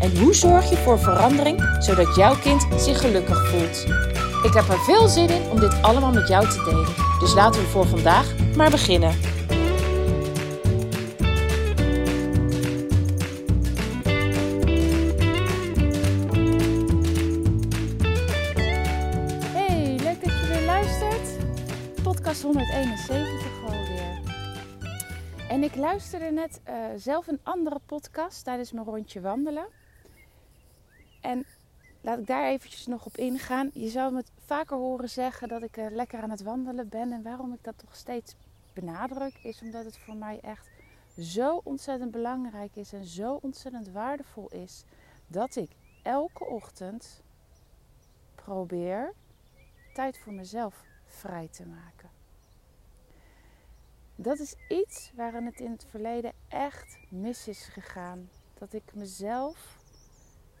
En hoe zorg je voor verandering zodat jouw kind zich gelukkig voelt? Ik heb er veel zin in om dit allemaal met jou te delen. Dus laten we voor vandaag maar beginnen. Hey, leuk dat je weer luistert. Podcast 171 alweer. En ik luisterde net uh, zelf een andere podcast tijdens mijn rondje wandelen. En laat ik daar eventjes nog op ingaan. Je zou me vaker horen zeggen dat ik uh, lekker aan het wandelen ben. En waarom ik dat toch steeds benadruk, is omdat het voor mij echt zo ontzettend belangrijk is en zo ontzettend waardevol is dat ik elke ochtend probeer tijd voor mezelf vrij te maken. Dat is iets waarin het in het verleden echt mis is gegaan. Dat ik mezelf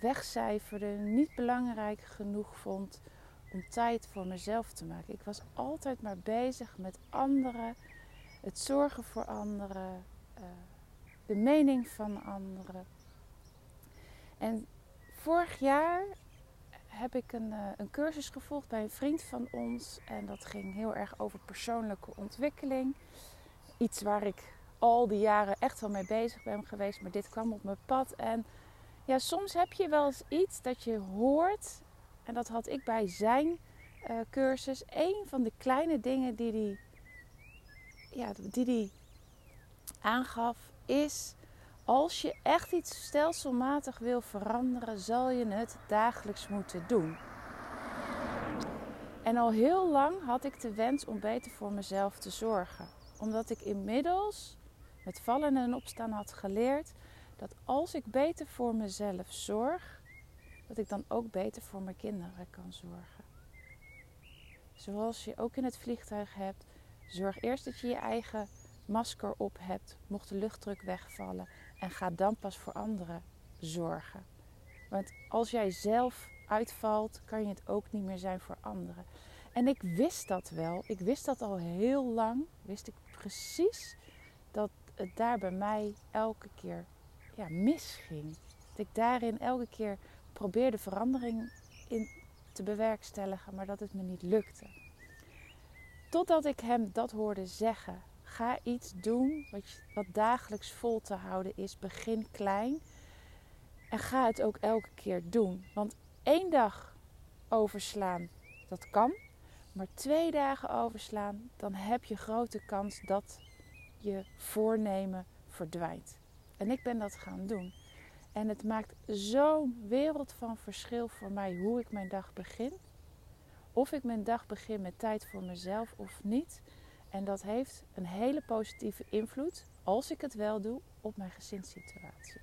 wegcijferde, niet belangrijk genoeg vond om tijd voor mezelf te maken. Ik was altijd maar bezig met anderen, het zorgen voor anderen, uh, de mening van anderen. En vorig jaar heb ik een, uh, een cursus gevolgd bij een vriend van ons en dat ging heel erg over persoonlijke ontwikkeling. Iets waar ik al die jaren echt wel mee bezig ben geweest, maar dit kwam op mijn pad en ja, soms heb je wel eens iets dat je hoort. En dat had ik bij zijn uh, cursus. Een van de kleine dingen die hij ja, die die aangaf is... Als je echt iets stelselmatig wil veranderen, zal je het dagelijks moeten doen. En al heel lang had ik de wens om beter voor mezelf te zorgen. Omdat ik inmiddels met vallen en opstaan had geleerd dat als ik beter voor mezelf zorg, dat ik dan ook beter voor mijn kinderen kan zorgen. Zoals je ook in het vliegtuig hebt, zorg eerst dat je je eigen masker op hebt, mocht de luchtdruk wegvallen, en ga dan pas voor anderen zorgen. Want als jij zelf uitvalt, kan je het ook niet meer zijn voor anderen. En ik wist dat wel. Ik wist dat al heel lang. Wist ik precies dat het daar bij mij elke keer ja, misging. Dat ik daarin elke keer probeerde verandering in te bewerkstelligen, maar dat het me niet lukte. Totdat ik hem dat hoorde zeggen. Ga iets doen wat, wat dagelijks vol te houden is. Begin klein. En ga het ook elke keer doen. Want één dag overslaan, dat kan. Maar twee dagen overslaan, dan heb je grote kans dat je voornemen verdwijnt. En ik ben dat gaan doen. En het maakt zo'n wereld van verschil voor mij hoe ik mijn dag begin. Of ik mijn dag begin met tijd voor mezelf of niet. En dat heeft een hele positieve invloed, als ik het wel doe, op mijn gezinssituatie.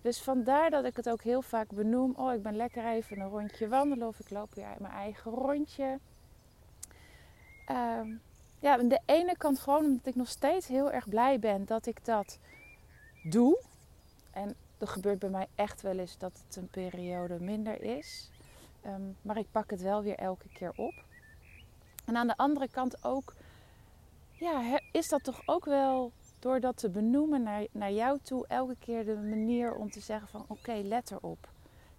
Dus vandaar dat ik het ook heel vaak benoem. Oh, ik ben lekker even een rondje wandelen of ik loop weer mijn eigen rondje. Um, ja, aan de ene kant gewoon omdat ik nog steeds heel erg blij ben dat ik dat doe. En er gebeurt bij mij echt wel eens dat het een periode minder is. Um, maar ik pak het wel weer elke keer op. En aan de andere kant ook, ja, is dat toch ook wel door dat te benoemen naar, jou toe, elke keer de manier om te zeggen van oké, let erop.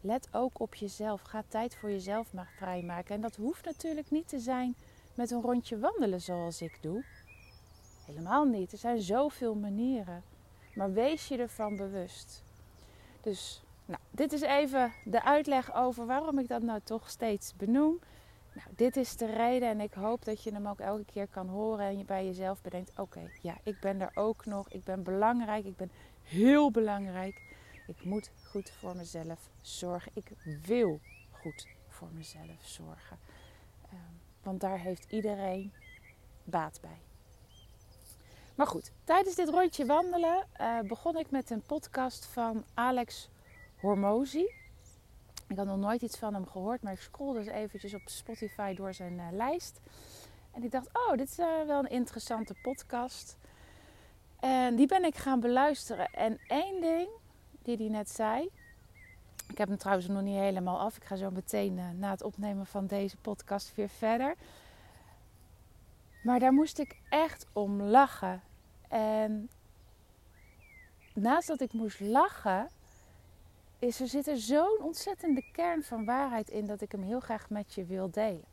Let ook op jezelf. Ga tijd voor jezelf maar vrijmaken. En dat hoeft natuurlijk niet te zijn met een rondje wandelen zoals ik doe. Helemaal niet. Er zijn zoveel manieren. Maar wees je ervan bewust. Dus nou, dit is even de uitleg over waarom ik dat nou toch steeds benoem. Nou, dit is de reden en ik hoop dat je hem ook elke keer kan horen en je bij jezelf bedenkt: oké, ja, ik ben er ook nog. Ik ben belangrijk. Ik ben heel belangrijk. Ik moet goed voor mezelf zorgen. Ik wil goed voor mezelf zorgen. Um, want daar heeft iedereen baat bij. Maar goed, tijdens dit rondje wandelen uh, begon ik met een podcast van Alex Hormozy. Ik had nog nooit iets van hem gehoord, maar ik scrollde dus eventjes op Spotify door zijn uh, lijst. En ik dacht, oh, dit is uh, wel een interessante podcast. En die ben ik gaan beluisteren. En één ding die hij net zei. Ik heb hem trouwens nog niet helemaal af. Ik ga zo meteen na het opnemen van deze podcast weer verder. Maar daar moest ik echt om lachen. En naast dat ik moest lachen, is er zit er zo'n ontzettende kern van waarheid in dat ik hem heel graag met je wil delen.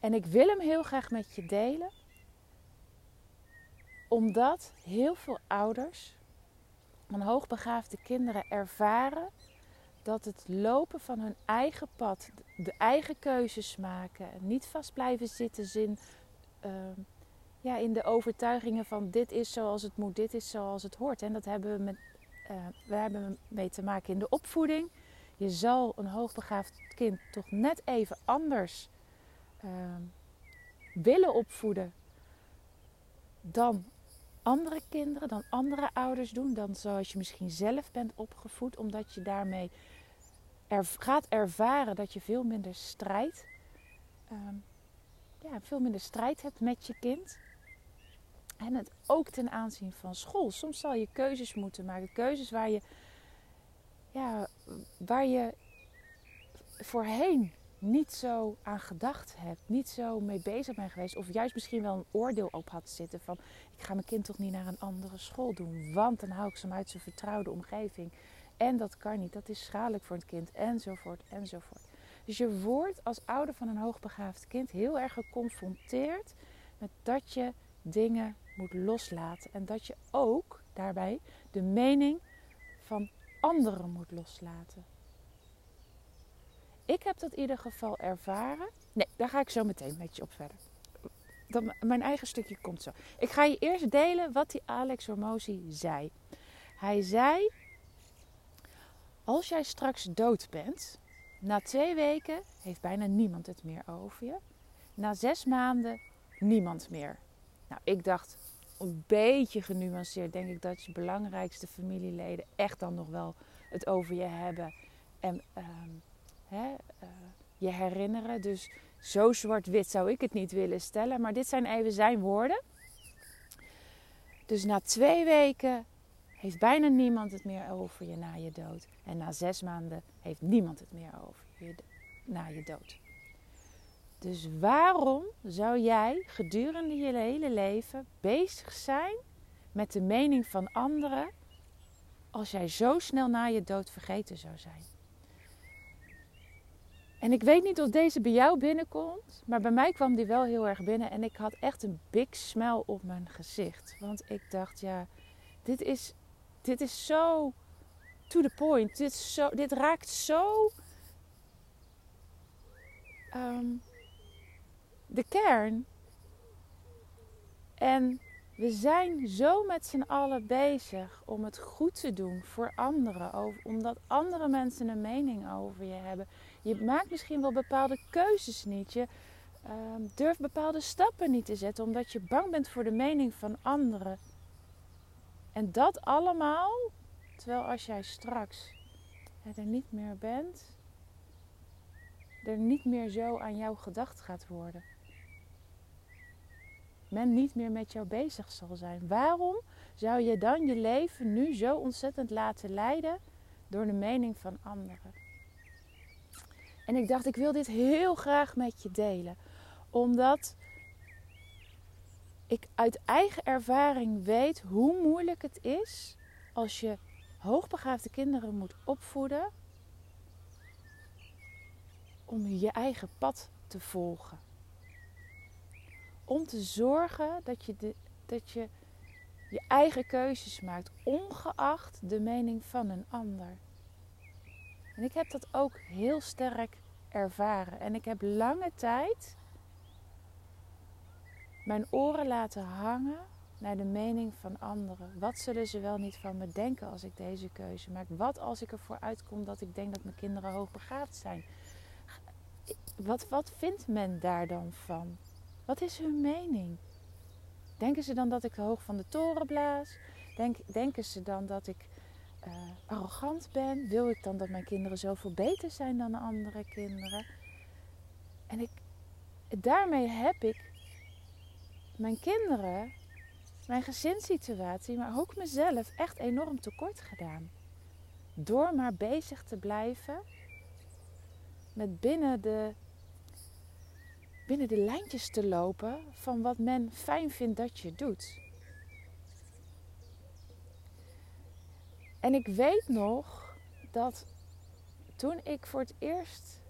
En ik wil hem heel graag met je delen, omdat heel veel ouders van hoogbegaafde kinderen ervaren dat het lopen van hun eigen pad, de eigen keuzes maken, niet vast blijven zitten in, uh, ja, in de overtuigingen van dit is zoals het moet, dit is zoals het hoort. En dat hebben we met, uh, we hebben mee te maken in de opvoeding. Je zal een hoogbegaafd kind toch net even anders uh, willen opvoeden dan andere kinderen, dan andere ouders doen, dan zoals je misschien zelf bent opgevoed, omdat je daarmee er, gaat ervaren dat je veel minder strijd, um, ja, veel minder strijd hebt met je kind. En het ook ten aanzien van school. Soms zal je keuzes moeten maken, keuzes waar je, ja, waar je voorheen niet zo aan gedacht hebt, niet zo mee bezig bent geweest, of juist misschien wel een oordeel op had zitten van ik ga mijn kind toch niet naar een andere school doen, want dan hou ik ze uit zijn vertrouwde omgeving. En dat kan niet, dat is schadelijk voor het kind, enzovoort, enzovoort. Dus je wordt als ouder van een hoogbegaafd kind heel erg geconfronteerd met dat je dingen moet loslaten. En dat je ook daarbij de mening van anderen moet loslaten. Ik heb dat in ieder geval ervaren. Nee, daar ga ik zo meteen met je op verder. Dat, mijn eigen stukje komt zo. Ik ga je eerst delen wat die Alex Hormozy zei. Hij zei: Als jij straks dood bent, na twee weken heeft bijna niemand het meer over je. Na zes maanden niemand meer. Nou, ik dacht, een beetje genuanceerd, denk ik dat je belangrijkste familieleden echt dan nog wel het over je hebben. En ehm, hè, uh, je herinneren. Dus zo zwart-wit zou ik het niet willen stellen. Maar dit zijn even zijn woorden. Dus na twee weken heeft bijna niemand het meer over je na je dood. En na zes maanden heeft niemand het meer over je na je dood. Dus waarom zou jij gedurende je hele leven bezig zijn met de mening van anderen als jij zo snel na je dood vergeten zou zijn? En ik weet niet of deze bij jou binnenkomt, maar bij mij kwam die wel heel erg binnen en ik had echt een big smile op mijn gezicht. Want ik dacht, ja, dit is, dit is zo to the point. Dit, zo, dit raakt zo um, de kern. En we zijn zo met z'n allen bezig om het goed te doen voor anderen. Omdat andere mensen een mening over je hebben. Je maakt misschien wel bepaalde keuzes niet. Je uh, durft bepaalde stappen niet te zetten omdat je bang bent voor de mening van anderen. En dat allemaal, terwijl als jij straks er niet meer bent, er niet meer zo aan jou gedacht gaat worden. Men niet meer met jou bezig zal zijn. Waarom zou je dan je leven nu zo ontzettend laten leiden door de mening van anderen? En ik dacht, ik wil dit heel graag met je delen. Omdat ik uit eigen ervaring weet hoe moeilijk het is als je hoogbegaafde kinderen moet opvoeden om je eigen pad te volgen. Om te zorgen dat je, de, dat je je eigen keuzes maakt, ongeacht de mening van een ander. En ik heb dat ook heel sterk ervaren. En ik heb lange tijd mijn oren laten hangen naar de mening van anderen. Wat zullen ze wel niet van me denken als ik deze keuze maak? Wat als ik ervoor uitkom dat ik denk dat mijn kinderen hoogbegaafd zijn? Wat, wat vindt men daar dan van? Wat is hun mening? Denken ze dan dat ik hoog van de toren blaas? Denk, denken ze dan dat ik uh, arrogant ben? Wil ik dan dat mijn kinderen zoveel beter zijn dan andere kinderen? En ik, daarmee heb ik mijn kinderen, mijn gezinssituatie, maar ook mezelf echt enorm tekort gedaan. Door maar bezig te blijven met binnen de, binnen de lijntjes te lopen van wat men fijn vindt dat je doet. En ik weet nog dat toen ik voor het eerst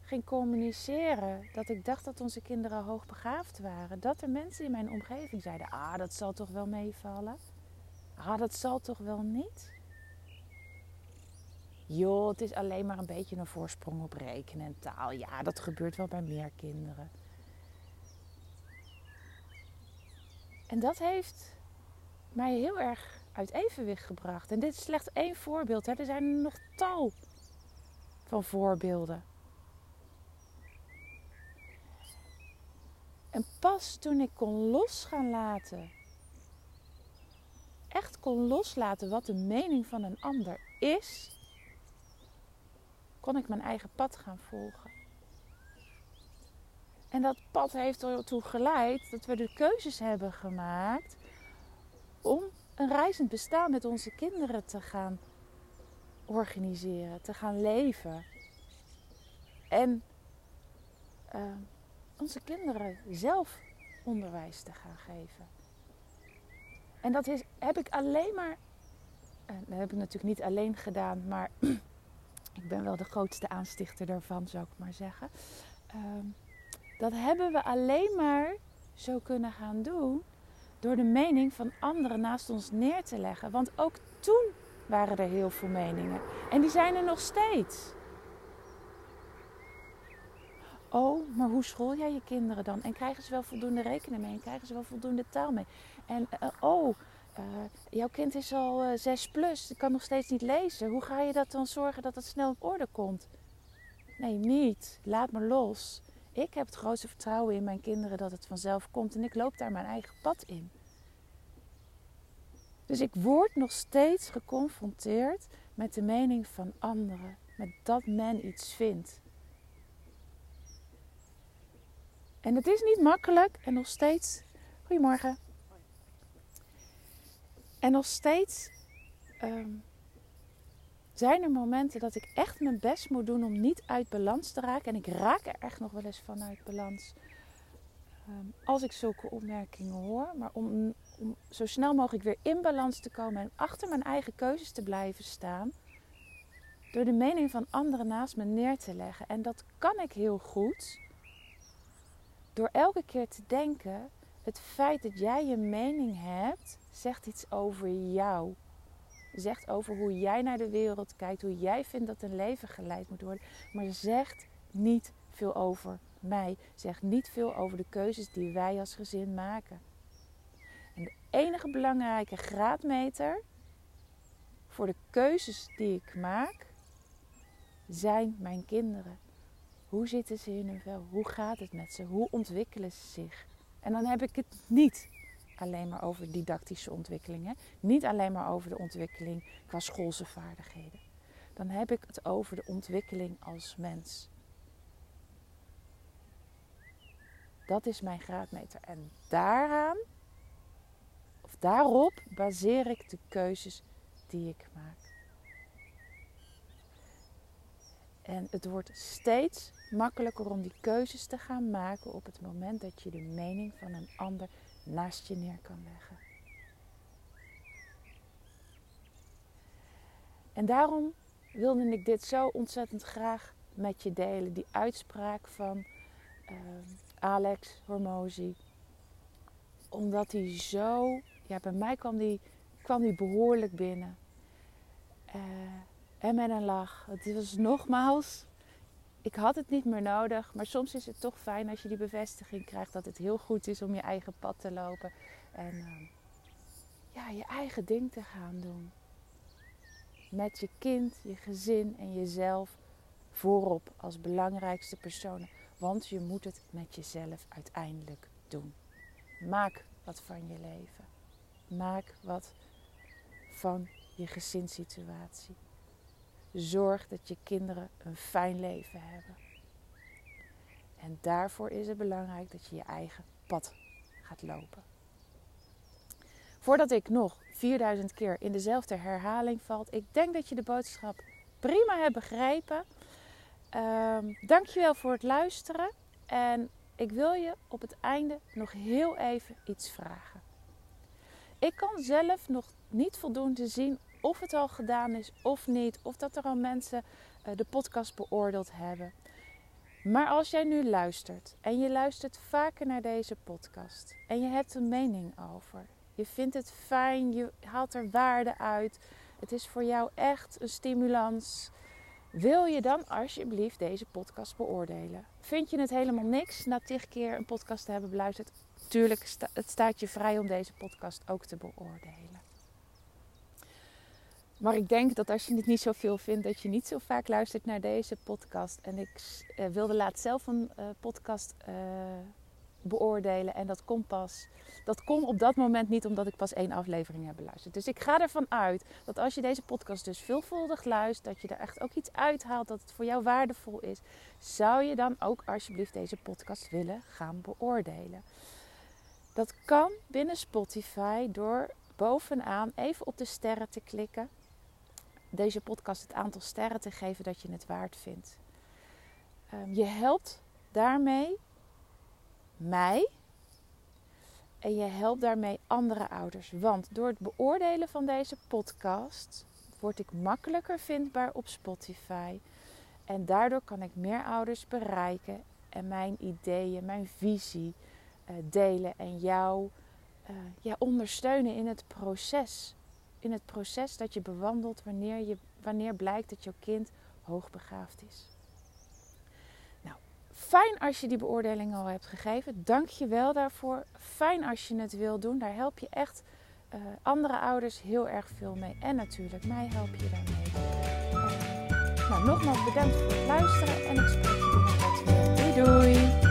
ging communiceren, dat ik dacht dat onze kinderen hoogbegaafd waren, dat er mensen in mijn omgeving zeiden: Ah, dat zal toch wel meevallen? Ah, dat zal toch wel niet? Joh, het is alleen maar een beetje een voorsprong op rekenen en taal. Ja, dat gebeurt wel bij meer kinderen. En dat heeft mij heel erg uit evenwicht gebracht. En dit is slechts één voorbeeld. Hè. Er zijn nog tal van voorbeelden. En pas toen ik kon los gaan laten, echt kon loslaten wat de mening van een ander is, kon ik mijn eigen pad gaan volgen. En dat pad heeft ertoe geleid dat we de keuzes hebben gemaakt om een reizend bestaan met onze kinderen te gaan organiseren, te gaan leven. En uh, onze kinderen zelf onderwijs te gaan geven. En dat is, heb ik alleen maar, uh, dat heb ik natuurlijk niet alleen gedaan, maar ik ben wel de grootste aanstichter daarvan, zou ik maar zeggen. Uh, dat hebben we alleen maar zo kunnen gaan doen door de mening van anderen naast ons neer te leggen. Want ook toen waren er heel veel meningen. En die zijn er nog steeds. Oh, maar hoe school jij je kinderen dan? En krijgen ze wel voldoende rekenen mee? En krijgen ze wel voldoende taal mee? En uh, oh, uh, jouw kind is al uh, 6 plus, kan nog steeds niet lezen. Hoe ga je dat dan zorgen dat het snel op orde komt? Nee, niet. Laat me los. Ik heb het grootste vertrouwen in mijn kinderen dat het vanzelf komt en ik loop daar mijn eigen pad in. Dus ik word nog steeds geconfronteerd met de mening van anderen, met dat men iets vindt. En het is niet makkelijk en nog steeds. Goedemorgen. En nog steeds um, zijn er momenten dat ik echt mijn best moet doen om niet uit balans te raken. En ik raak er echt nog wel eens vanuit balans. Um, als ik zulke opmerkingen hoor. Maar om, zo snel mogelijk weer in balans te komen en achter mijn eigen keuzes te blijven staan. Door de mening van anderen naast me neer te leggen. En dat kan ik heel goed. Door elke keer te denken: het feit dat jij je mening hebt, zegt iets over jou zegt over hoe jij naar de wereld kijkt, hoe jij vindt dat een leven geleid moet worden, maar zegt niet veel over mij, zegt niet veel over de keuzes die wij als gezin maken. En de enige belangrijke graadmeter voor de keuzes die ik maak zijn mijn kinderen. Hoe zitten ze in hun vel? Hoe gaat het met ze? Hoe ontwikkelen ze zich? En dan heb ik het niet alleen maar over didactische ontwikkelingen. Niet alleen maar over de ontwikkeling qua schoolse vaardigheden. Dan heb ik het over de ontwikkeling als mens. Dat is mijn graadmeter. En daaraan, of daarop, baseer ik de keuzes die ik maak. En het wordt steeds makkelijker om die keuzes te gaan maken op het moment dat je de mening van een ander naast je neer kan leggen. En daarom wilde ik dit zo ontzettend graag met je delen. Die uitspraak van uh, Alex Hormozy. Omdat hij zo... Ja, bij mij kwam die, kwam die behoorlijk binnen. Uh, en met een lach. Het was nogmaals ik had het niet meer nodig. Maar soms is het toch fijn als je die bevestiging krijgt dat het heel goed is om je eigen pad te lopen. En uh, ja, je eigen ding te gaan doen. Met je kind, je gezin en jezelf voorop als belangrijkste personen. Want je moet het met jezelf uiteindelijk doen. Maak wat van je leven. Maak wat van je gezinssituatie. Zorg dat je kinderen een fijn leven hebben. En daarvoor is het belangrijk dat je je eigen pad gaat lopen. Voordat ik nog 4000 keer in dezelfde herhaling valt, ik denk dat je de boodschap prima hebt begrepen. Um, dankjewel voor het luisteren. En ik wil je op het einde nog heel even iets vragen. Ik kan zelf nog niet voldoende zien of het al gedaan is of niet. Of dat er al mensen uh, de podcast beoordeeld hebben. Maar als jij nu luistert en je luistert vaker naar deze podcast en je hebt een mening over, je vindt het fijn, je haalt er waarde uit, het is voor jou echt een stimulans, wil je dan alsjeblieft deze podcast beoordelen? Vind je het helemaal niks na tig keer een podcast te hebben beluisterd? Tuurlijk, het staat je vrij om deze podcast ook te beoordelen. Maar ik denk dat als je het niet zoveel vindt, dat je niet zo vaak luistert naar deze podcast. En ik uh, wilde laatst zelf een uh, podcast uh, beoordelen. En dat komt pas. Dat komt op dat moment niet omdat ik pas één aflevering heb beluisterd. Dus ik ga ervan uit dat als je deze podcast dus veelvuldig luistert, dat je er echt ook iets uithaalt, dat het voor jou waardevol is. Zou je dan ook alsjeblieft deze podcast willen gaan beoordelen? Dat kan binnen Spotify door bovenaan even op de sterren te klikken deze podcast het aantal sterren te geven dat je het waard vindt. Um, je helpt daarmee mij en je helpt daarmee andere ouders. Want door het beoordelen van deze podcast word ik makkelijker vindbaar op Spotify. En daardoor kan ik meer ouders bereiken en mijn ideeën, mijn visie uh, delen en jou uh, ja, ondersteunen in het proces in het proces dat je bewandelt wanneer, je, wanneer blijkt dat jouw kind hoogbegaafd is. Nou, fijn als je die beoordeling al hebt gegeven. Dank je wel daarvoor. Fijn als je het wil doen. Daar help je echt uh, andere ouders heel erg veel mee. En natuurlijk, mij help je daarmee. Nou, nogmaals bedankt voor het luisteren en ik spreek je weer. Doei doei!